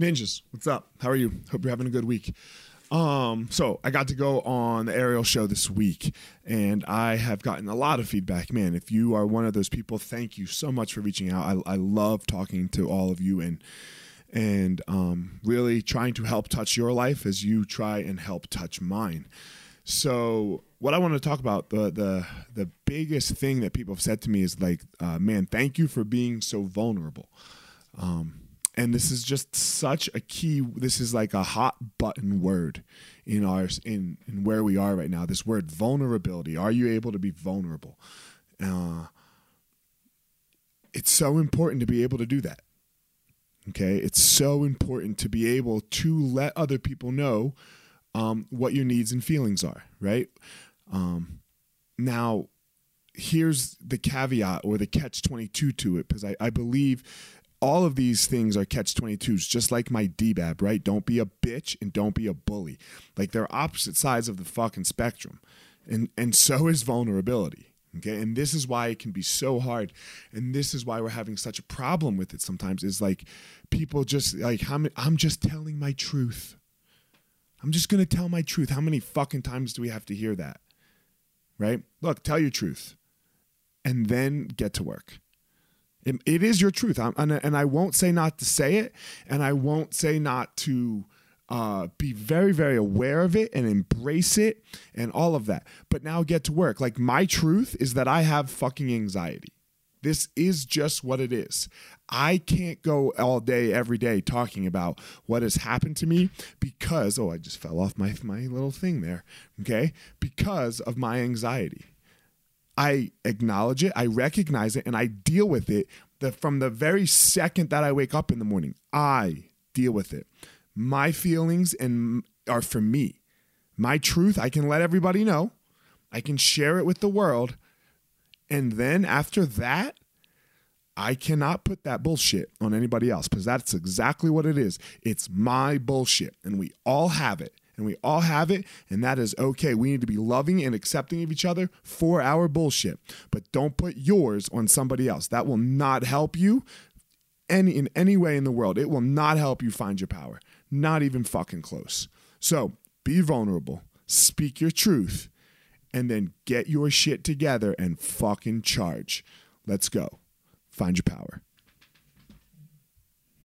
Ninjas, what's up? How are you? Hope you're having a good week. Um, so I got to go on the Ariel show this week, and I have gotten a lot of feedback. Man, if you are one of those people, thank you so much for reaching out. I, I love talking to all of you and and um, really trying to help touch your life as you try and help touch mine. So what I want to talk about the the the biggest thing that people have said to me is like, uh, man, thank you for being so vulnerable. Um, and this is just such a key this is like a hot button word in our in in where we are right now this word vulnerability. Are you able to be vulnerable? Uh, it's so important to be able to do that okay? It's so important to be able to let other people know um, what your needs and feelings are right? Um, now here's the caveat or the catch 22 to it because I, I believe all of these things are catch 22s just like my dbab right? Don't be a bitch and don't be a bully. Like they're opposite sides of the fucking spectrum. And and so is vulnerability okay? And this is why it can be so hard. And this is why we're having such a problem with it sometimes is like people just like I'm, I'm just telling my truth. I'm just gonna tell my truth. How many fucking times do we have to hear that right? Look tell your truth and then get to work it, it is your truth. I'm, and, and I won't say not to say it, and I won't say not to uh, be very, very aware of it and embrace it and all of that. But now get to work. Like, my truth is that I have fucking anxiety. This is just what it is. I can't go all day, every day talking about what has happened to me because, oh, I just fell off my, my little thing there. Okay. Because of my anxiety. I acknowledge it, I recognize it, and I deal with it the, from the very second that I wake up in the morning. I deal with it. My feelings and are for me. My truth, I can let everybody know. I can share it with the world. And then after that, I cannot put that bullshit on anybody else because that's exactly what it is. It's my bullshit, and we all have it and we all have it, and that is okay. We need to be loving and accepting of each other for our bullshit, but don't put yours on somebody else. That will not help you any in any way in the world. It will not help you find your power. Not even fucking close. So be vulnerable, speak your truth, and then get your shit together and fucking charge. Let's go. Find your power.